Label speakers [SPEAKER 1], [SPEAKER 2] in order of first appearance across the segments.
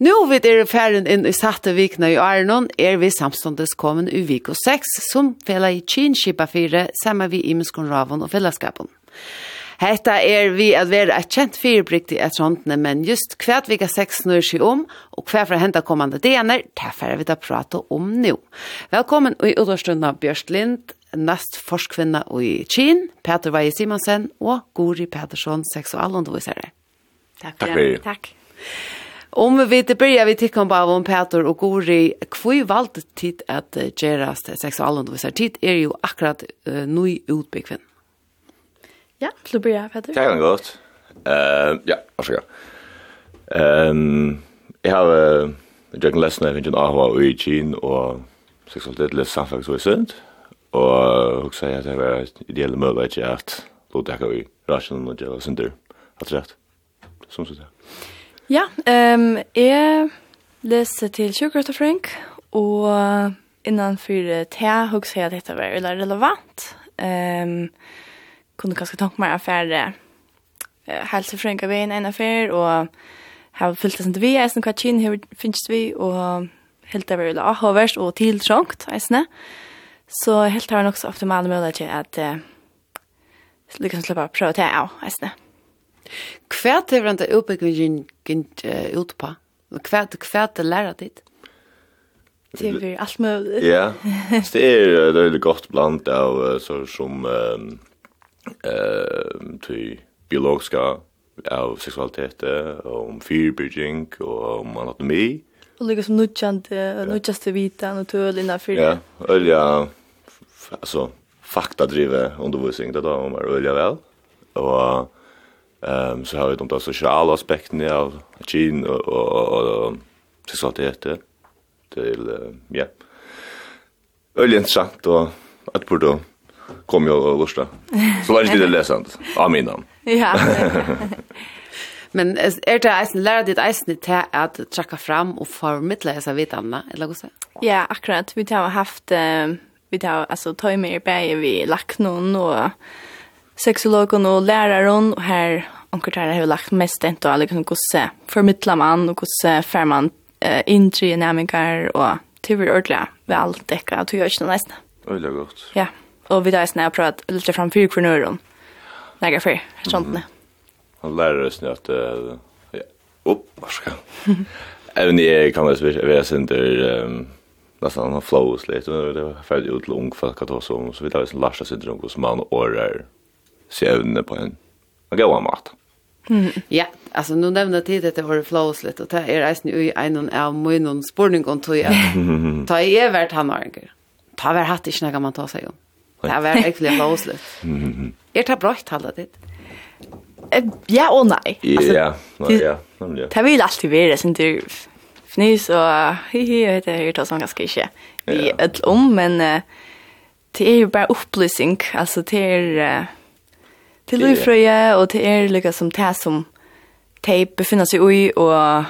[SPEAKER 1] Nu vid er färden inn i satte vikna i Arnon er vi samståndes kommet i viko 6 som fela i kinskipa 4 sammen vi i muskon ravon og fellesskapen. Hetta er vi at vera et kjent fyrirbrykt i et rondene, men just hvert vika 6 snur seg om, og hver fra henta kommande dener, derfor er vi da prata om nå. Velkommen i utårstunna Bjørst Lind, nest forskvinna i Kien, Peter Veie Simonsen og Gori Petersson, seksualundervisere.
[SPEAKER 2] Takk for Takk. For.
[SPEAKER 3] Takk.
[SPEAKER 1] Om vi vet börjar vi tycker bara om Peter och Gori, kvui valt tid att gerast sexualundervisar tid är ju akkurat uh, ny utbyggven.
[SPEAKER 3] Ja, så börjar Peter.
[SPEAKER 2] Det kan gott. Eh, ja, varsågod. Ehm, jag har uh, jag kan läsa när jag har varit i Kina och sexualitet läst samfällt så sent. Och också att det var ideellt möjligt att låta det här i rationen och det var synder. Allt rätt. Som sådär.
[SPEAKER 3] Ja, um, jag läser till Sugar Frank, och innanfor te hugsa jag detta var eller relevant. Um, kunde kanske tanke mig affär eh hälsa Frank vi en affär och har fyllt det inte vi, är hva kyn hur finns vi, och helt det var och till og tiltrångt, eisen. Så helt har också nok så möjlighet att eh lyckas släppa liksom slipper å prøve
[SPEAKER 1] til av, eisen. Hva til gint ut på. Kvært kvært læra dit.
[SPEAKER 3] Det er alt mulig.
[SPEAKER 2] Ja. Det er det er godt bland av så som eh til biologiska av sexualitet og om fyrbyrging og om anatomi.
[SPEAKER 3] Og lukka som nutjante, nutjaste vita, naturlig fyrir.
[SPEAKER 2] Ja, ølja, altså, faktadrive undervisning, det da, om er ølja vel. Og Ehm så har vi de sociala aspekterna av Kina och och och så att det till ja. Öl intressant och att på då kom jag och lusta. Så lär vi det läsant. Amen.
[SPEAKER 3] Ja.
[SPEAKER 1] Men er det eisen, lærer ditt eisen til at trakka fram og formidle disse vitanene, eller hva sier?
[SPEAKER 3] Ja, akkurat. Vi har haft, vi har, altså, tøymer i bæg, vi lagt noen og sexologen och läraren och här onkel där har lagt mest inte alla liksom gosse förmittla man och se fär man eh, intri dynamiker och tyvärr ordla väl täcka att jag inte nästan.
[SPEAKER 2] Öle gott.
[SPEAKER 3] Ja. Och vi där snä prat lite fram för kvinnor. Lägga för sånt mm.
[SPEAKER 2] Han lærer oss nu uh, ja, upp varsågod. Även det kan man vara vi där center um, nästan han flows lite och det var färdigt ut långt för att ta så så vi där så syndrom hos man och är se på en, en god mat.
[SPEAKER 1] Ja, alltså nu nämnde tid att det var flowslet och det är jo i en av munnen spårning och tog jeg. Ta i evert han har Ta var hatt ikke noe man tar sig om. Det var verkligen litt. Er tar bra talat
[SPEAKER 3] det. Ja och nej.
[SPEAKER 2] Ja, ja, ja.
[SPEAKER 3] Det vill alltid vara sen du fnys och hihi det är det som ganska inte. Vi ett om men det är ju bara upplysning alltså det är
[SPEAKER 2] Til
[SPEAKER 3] Løyfrøye, og til er lykka som det som de befinner seg i, og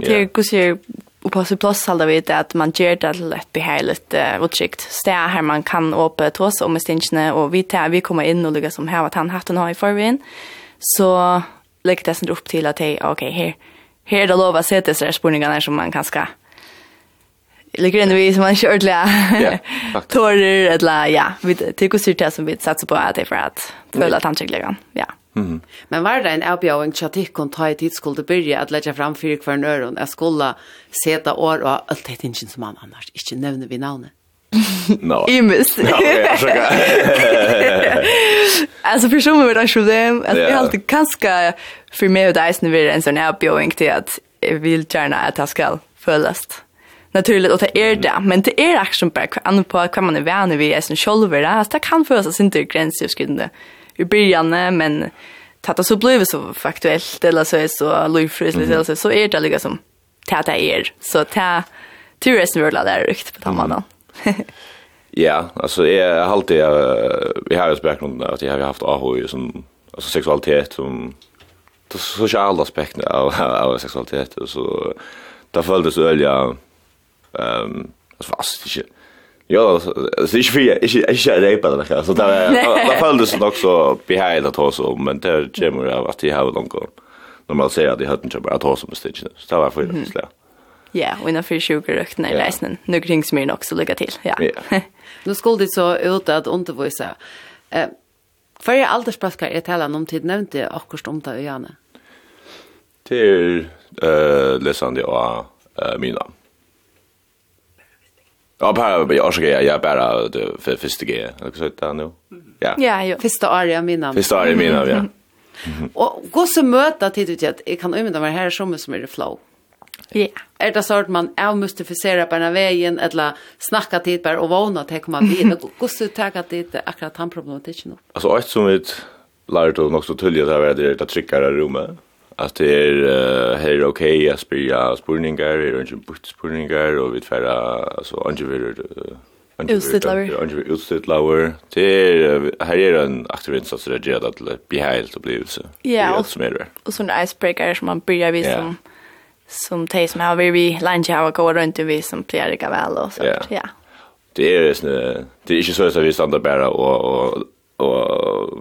[SPEAKER 3] det yeah. hvordan og på sin plass halda vi det at man gjør det til et beheiligt uh, og trygt sted her man kan åpe tås om stingene, og vi, tar, vi kommer inn og lukker som her at han hatt den har i forveien, så legger det sånn opp til at hei, ok, her, her er det lov å se til seg spørningene som man kan skal Eller grejen vi som man
[SPEAKER 2] kör till
[SPEAKER 3] tårar eller ja, vi tycker sig det som vi satsar på att det för att följa att han tycker Ja. Mm.
[SPEAKER 1] Men var det en avbjöring til at jeg kunne ta i tid skulle begynne at lägga fram fire hver en öron att skulle sätta år og alt det inte som man annars ikke nämner vi namnet.
[SPEAKER 2] No.
[SPEAKER 3] Imus. Alltså för som det där skulle dem, att
[SPEAKER 2] vi
[SPEAKER 3] alltid kaska för mig och dig när vi är en sån här avbjöring till att vi vill gärna att det ska följas naturligt och det är det. Men det är action back an på kan man vara vi är sen själva alltså det kan föras oss inte gränser i början men tatta så blev så faktuellt eller så är så lufrys eller så så är det liksom tata är. Så ta turism vill där rykt på tamman
[SPEAKER 2] Ja, alltså jag har alltid jag har ju bakgrund att jag har haft AHI som alltså sexualitet som det sociala aspekten av av sexualitet och så där följdes öliga Ehm så fast inte. Ja, det är inte för jag är inte repa det här. Så där där följdes det också behind att oss om men det gemmer av att det har långt gått. Normalt säger det hade inte bara att ha som stitch. Så där var för det. så.
[SPEAKER 3] Ja, och innan för 20 rökna i reisen. Nu kring mig också lycka till. Ja.
[SPEAKER 1] Nu skulle det så ut att undervisa. Eh Hva er aldersbøkker jeg taler om tid nevnte akkurat om det Janne.
[SPEAKER 2] Till eh läsande och eh mina. mine. Ja, bara jag ska jag bara för första grejen. Jag ska ta nu. Ja.
[SPEAKER 3] Ja, ja.
[SPEAKER 1] Första året mina.
[SPEAKER 2] Första året mina, ja.
[SPEAKER 1] Och gå så möta tid ut att jag kan undra mig här som som är det flow.
[SPEAKER 3] Ja.
[SPEAKER 1] Är det så att man är mystificerar på den vägen eller snacka tid bara och våna att komma vid och gå så ta det är akkurat han problematiken.
[SPEAKER 2] Alltså ett som vi lärde oss så tydligt att det är det tryckare rummet att det är uh, här är okej okay, att spela spurningar eller inte bort spurningar och vi tvära alltså angevirer Angevirer utstidlaver det är här är en aktiv insats där det att det blir helt upplevelse
[SPEAKER 3] ja och
[SPEAKER 2] som är det
[SPEAKER 3] och sådana icebreaker som man börjar vid som som de som har vi lunch har gått runt vi som plejer det väl och så
[SPEAKER 2] ja. Det är det är inte så att vi stannar bara och och och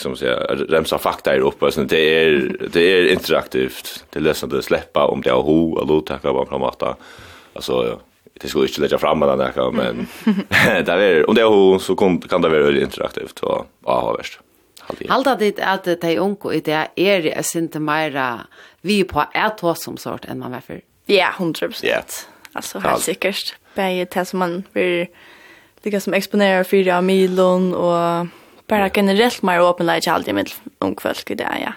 [SPEAKER 2] som säger remsa fakta är uppe. Så det är det är interaktivt. Det läser det släppa om det har ho och låta bara vara alltså det skulle inte lägga fram den där men där är om det har ho så kan det vara interaktivt och ja har värst.
[SPEAKER 1] Halda dit at de unko i det er jeg synte meira vi på et hos som sort enn man var før.
[SPEAKER 3] Ja,
[SPEAKER 2] hundra
[SPEAKER 3] prosent.
[SPEAKER 2] Altså,
[SPEAKER 3] helt sikkert. Begge det som man vill lika som exponerar för av milon og Bara generellt mer åpenleik alltid med ungfolk i det, ja.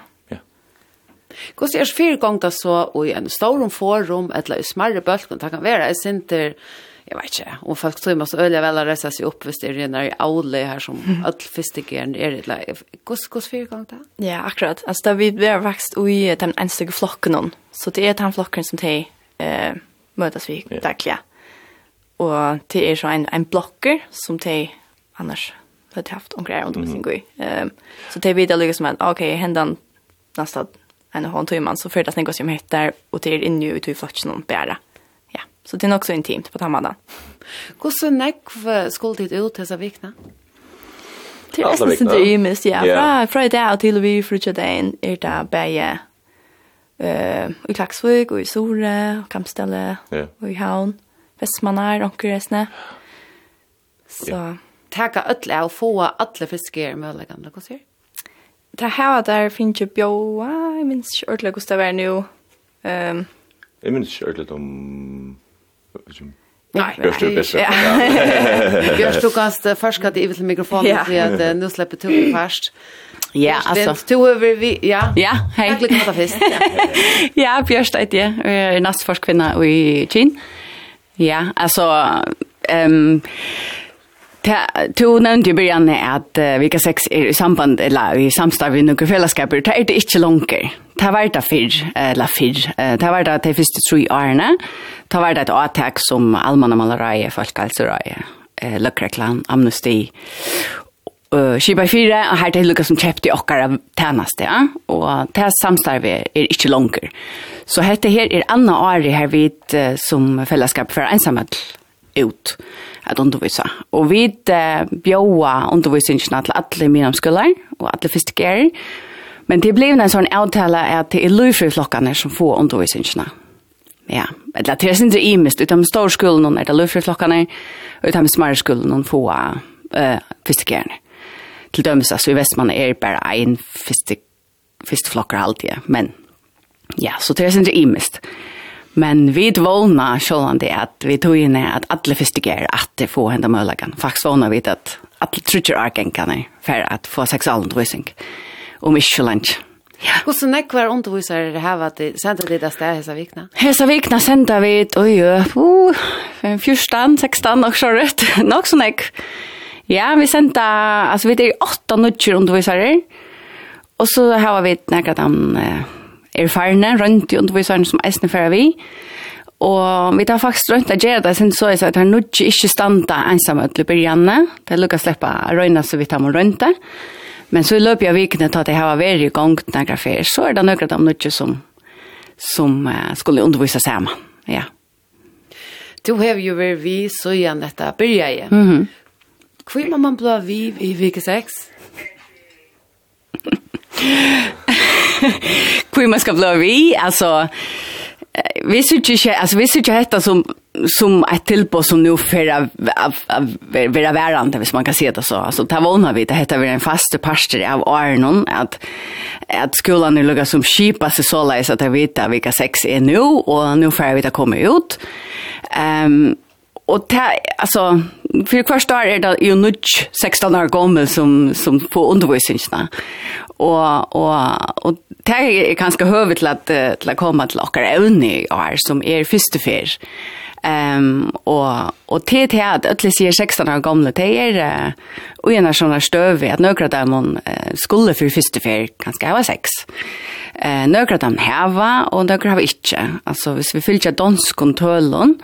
[SPEAKER 1] Gås er fyra gånger så i en stor forum eller i smarre bølgen, det kan være, jeg synter, jeg vet ikke, om folk tror man så øyelig vel å reise seg opp hvis det er en i aule her som alle fyrstegeren er, eller gås, Hvordan fyra ganger det?
[SPEAKER 3] Ja, akkurat. Altså, da vi ble vokst i den eneste flokken, så det er den flokken som de eh, møtes vi
[SPEAKER 2] daglig,
[SPEAKER 3] ja. Og det er så en, en blokker som de annars det har haft omkring undervisning i. Ehm så det vet jag liksom att okej, okay, händan nästa en och en man så för det snäggas ju med där och det är inne ut i flatsen och bära. Ja, så det är också intimt på tammanna.
[SPEAKER 1] Hur så skulle det ut dessa vikna?
[SPEAKER 3] Det är nästan
[SPEAKER 2] det
[SPEAKER 3] ju mest, ja. Fra, fra det till vi frutja dagen är det bäge eh i Klaksvik och i Sore och
[SPEAKER 2] Kampställe
[SPEAKER 3] och i Havn. och Onkeresne. Så
[SPEAKER 1] taka öll av få alla fiskar möjliga gamla kusir.
[SPEAKER 3] Det här där finns ju bjoa, jag minns inte ordentligt hur det var nu. Um,
[SPEAKER 2] jag minns inte ordentligt om... Liksom, Nej, jag
[SPEAKER 3] tror
[SPEAKER 1] det är Jag tror att det först
[SPEAKER 3] hade
[SPEAKER 1] evigt mikrofon för att nu släpper tog först.
[SPEAKER 4] Ja, alltså.
[SPEAKER 1] Du över vi ja.
[SPEAKER 4] Ja, hej.
[SPEAKER 1] Jag klickar på fest. Ja,
[SPEAKER 4] Björst är det. Eh nästa forskvinna i Chin. Ja, alltså ehm Du nevnte jo början at uh, Vika 6 er i samband, eller i samstav i noen fellesskaper, det er det ikke langer. Det var det fyr, eller fyr, det var det de første tre årene, det var det et avtak som Alman og Malerøye, Folkehalserøye, uh, Løkrekland, Amnesty, uh, Kiba 4, og her til lukka som kjøpte okkar av tjeneste, ja? og det samstarvet er ikke langer. Så dette her er anna året her vidt uh, som fellesskap for ensamhet, ut at undervisa. Og vi uh, bjóa undervisningene til alle mine minnomskolar og alle fyrstegjere. Men det blev en sånn avtale at det er løyfriflokkene som får undervisningene. Ja, eller det er sin det imest. Utom storskolen er det løyfriflokkene, utom smarskolen får uh, fyrstegjerne. Til dømes, altså i Vestmann er bare en fyrstegjerne fyrstflokkar alltid, men ja, så det er sin det imest. Ja Men vi dvåna sjålan det at vi tog in at alle fystiger at det får hända møllagan. Faktisk vålna vi at alle trutjer arkenkarna for at få seksualundervisning Om ikke så lenge. Ja.
[SPEAKER 1] Hvordan så näck var undervisare det her at det sända det der sted hese vikna.
[SPEAKER 4] Hesa vikna sända vi oj uh, Fem fyrstan, sextan och så rätt. nok så nek. Ja, vi sända altså vi er åtta nødger undervisere, og så har vi några dem uh, erfarne, rundt i underviserne som eisne fyrir vi. Og vi tar faktisk rundt av gjøre det, sen så er det at han nudge ikke standa ensamme til byrjanne. Det er lukka slippa røyna så vi tar med rundt det. Men så i løpet av vikene til at jeg har vært i gang til nægra fer, så er det nøkra de nudge som, som uh, skulle undervisa sammen. Ja.
[SPEAKER 1] Du har jo vært vi så igjen dette byrja i.
[SPEAKER 4] Mm -hmm.
[SPEAKER 1] Hvor må man blå vi i vike 6?
[SPEAKER 4] hur man ska bli vi alltså vi tycker inte alltså vi tycker detta som som ett tillbå som nu för att vara värande, hvis man kan se det så. Alltså, ta vana vid, det heter vi en fast pastor av Arnon, att, att skolan nu lukar som skipa sig så läs att jag vet vilka sex är nu, och nu får jag ta komma ut. Um, och ta alltså, för första är det ju nu 16 år gammal som som får undervisningarna. Och och och det är ganska hövligt till att till att komma till och evne är som är första för. Ehm och och till till att alla ser 16 år gamla det är och ena såna stöv att några där man skulle för första för ganska var sex. Eh några där hava och några har inte. Alltså hvis vi fyller dansk kontrollen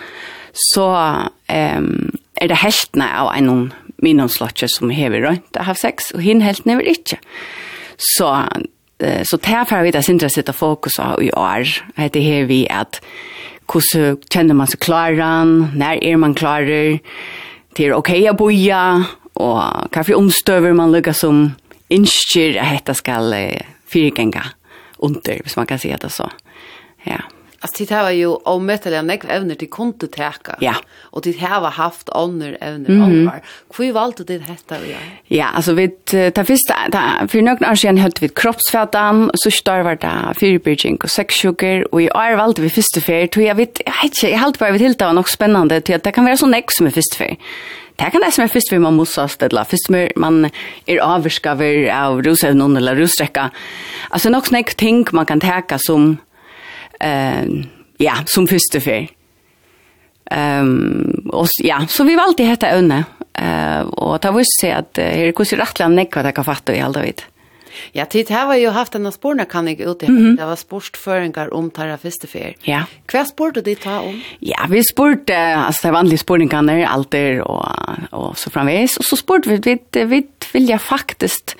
[SPEAKER 4] så ehm er det heltene av en minnomslotje som hever rundt å ha sex, og hinn heltene vil ikke. Så, eh, så derfor vi det sindre sitte fokus av i år, Det her vi at hvordan kjenner man seg klaren, når er man klarer, det er ok å boja, og hva for omstøver man lukker som innskjer at dette skal eh, fyrgenga under, hvis man kan si det så. Ja.
[SPEAKER 1] Alltså det har ju omätliga näck evner till kunde täcka.
[SPEAKER 4] Ja.
[SPEAKER 1] Och det har haft andra evner mm -hmm. andra. Hur valde det detta vi gör?
[SPEAKER 4] Ja, alltså vi tar första där för några år sedan höll vi kroppsfettan så står var det fyrbridging och sexsugar och i år valde vi första fär tror jag vet jag vet inte jag helt bara vet helt något spännande till att det kan vara så näck som är första fär. Det kan det som är först vi man måste ställa. Först mer man är avskaver av rosevnon eller rossträcka. Alltså något snäck ting man kan täcka som uh, ja, som første fyr. Um, og, ja, så vi valgte dette øvne, uh, og det var seg at uh, her er hvordan rettelig nekva det kan fatte i halda vidt.
[SPEAKER 1] Ja, tid her var jo haft en sporna kan jeg ut i. Mm -hmm. Det var sportføringar om tarra festefer.
[SPEAKER 4] Ja.
[SPEAKER 1] Hva spurte de ta om?
[SPEAKER 4] Ja, vi sport altså det vanlige sporningarna, alter og, og så framvis. Og så sport vi, vi, vi vilja faktisk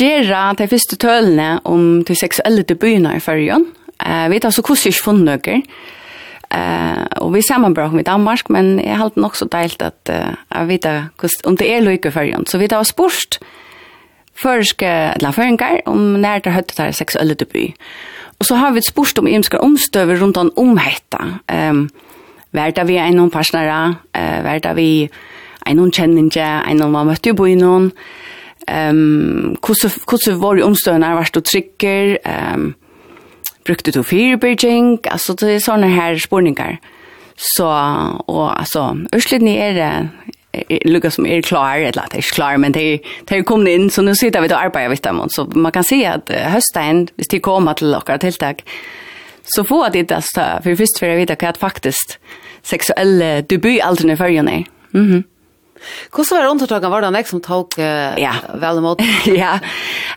[SPEAKER 4] gjøre de første tølene om de seksuelle debutene i fyrrjøn. Eh, vi tar så kusser ikke funnet noe. Eh, og vi sammenbrak med Danmark, men jeg har nok så deilt at uh, jeg vet om det er lykke for Så vi tar spørst førske, eller føringer, om når det høyte der seksuelle debut. Og så har vi spørst om imenske omstøver rundt om omhetta. Um, Vær det vi er noen personere, uh, vær det vi er noen kjenninger, er noen man møtte jo på i noen. Um, hvordan, hvordan var det omstøvende, har vært og trykker, um, brukte du fyrbyrging, altså det er sånne her spurningar. Så, og altså, Ørslinni er det, lukka som er klar, eller at det er ikke klar, men det er kommet inn, så nå sitter vi og arbeider vidt dem. Så man kan si at høsten, hvis de kommer til dere tiltak, så får de det, for først for å vite hva faktisk seksuelle debutalterne følger ned. Mhm. Mm
[SPEAKER 1] Hvordan var undertaket? Var det han som tok uh,
[SPEAKER 4] ja.
[SPEAKER 1] vel imot?
[SPEAKER 4] ja,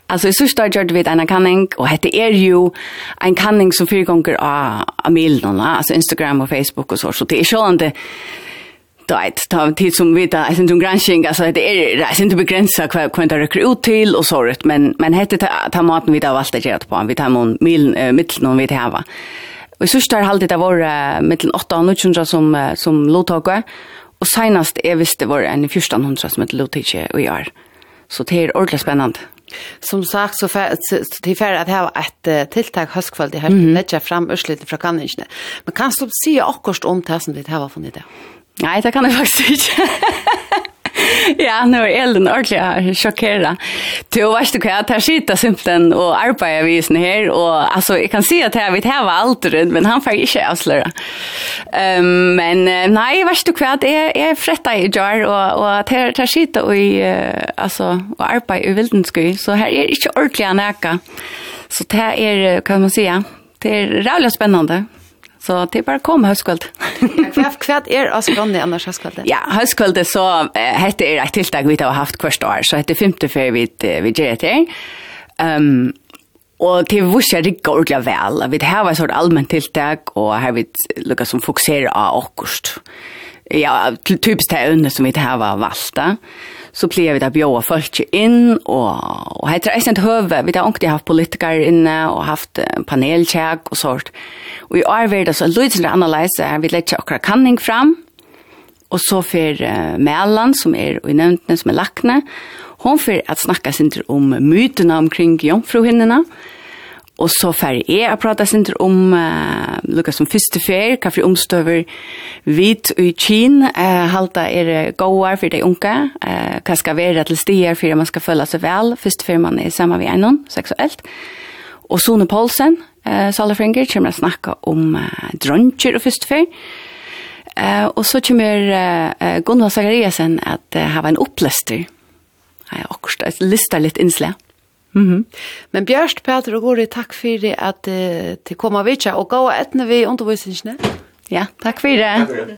[SPEAKER 4] altså i sørste gjør vi en kanning, og dette er jo en kanning som fyrer ganger av, av milen, altså Instagram og Facebook og så, så det er sånn det då ett ta tid som vita alltså som granskning alltså det är det är inte begränsat kvar kan det rycka ut till och så rätt men men heter ta, ta maten vi där valt att göra på vi tar mon mil äh, mitten om vi det här va och så står alltid det var äh, mellan 8 och 900 som som låg Og senast jeg visste var en i 1400 som heter Lotitje og jeg Så det er ordentlig spennende.
[SPEAKER 1] Som sagt så til ferdig at jeg har et ha ett tilltag höstkväll i här lägga frem urslite fra kanningene. Men kan du si akkurat om det som det har funnet det?
[SPEAKER 4] Nei, det kan jeg faktisk ikke. ja, nu är Ellen ordentligt chockerad. Du vet du vad, tar skita simpelthen och arbetar i sen här och alltså jag kan se att här vet här var allt men han får inte avslöja. Ehm um, men nej, vet du vad, är är frätta i jar och och tar, tar skita och i alltså och arbetar i Vildenskog så här är inte ordentligt näka. Så det här är kan man säga, det är rävligt spännande. Så det er bare kom høstkvöld.
[SPEAKER 1] hva er Askroni annars høstkvöldet?
[SPEAKER 4] Ja, høstkvöldet så uh, hette er et tiltak vi har haft hvert år, så hette femte før vi, uh, vi gjør det til. Um, og det vurser det går ordentlig vel. Vi har et sånt allmenn tiltak, og her vi lukket som fokuserer av akkurat. Ja ja, typiskt det ämne som vi inte har var valta. Så plejer vi att bjuda folk in och, og heter det inte høve, Vi har ångte haft politiker inne och haft panelcheck och sånt. Och i år var det så lite sådär analyser. Vi lägger okra kanning fram. Och så for uh, Mellan som är i nevntene, som är lakne, Hon för at snacka sin om myterna omkring jomfruhinnene, Og så fer jeg å prate sin om uh, Lukas som første fer, hva for omstøver hvit i Kien, uh, halta er gåar for de unge, uh, hva skal være til stier for man skal føle seg vel, første fer man er sammen med en seksuelt. Og Sone Poulsen, uh, Salafringer, kommer å snakke om uh, dronjer og første fer. Uh, og så kommer uh, Gunnar Zagariasen at uh, hava en opplester. Jeg har akkurat listet litt innslag.
[SPEAKER 1] Mm. Men Bjørst, Peter og Gori, takk for at uh, til koma vitja og gå etne vi undervisningene.
[SPEAKER 4] Ja, takk for det. Takk for det.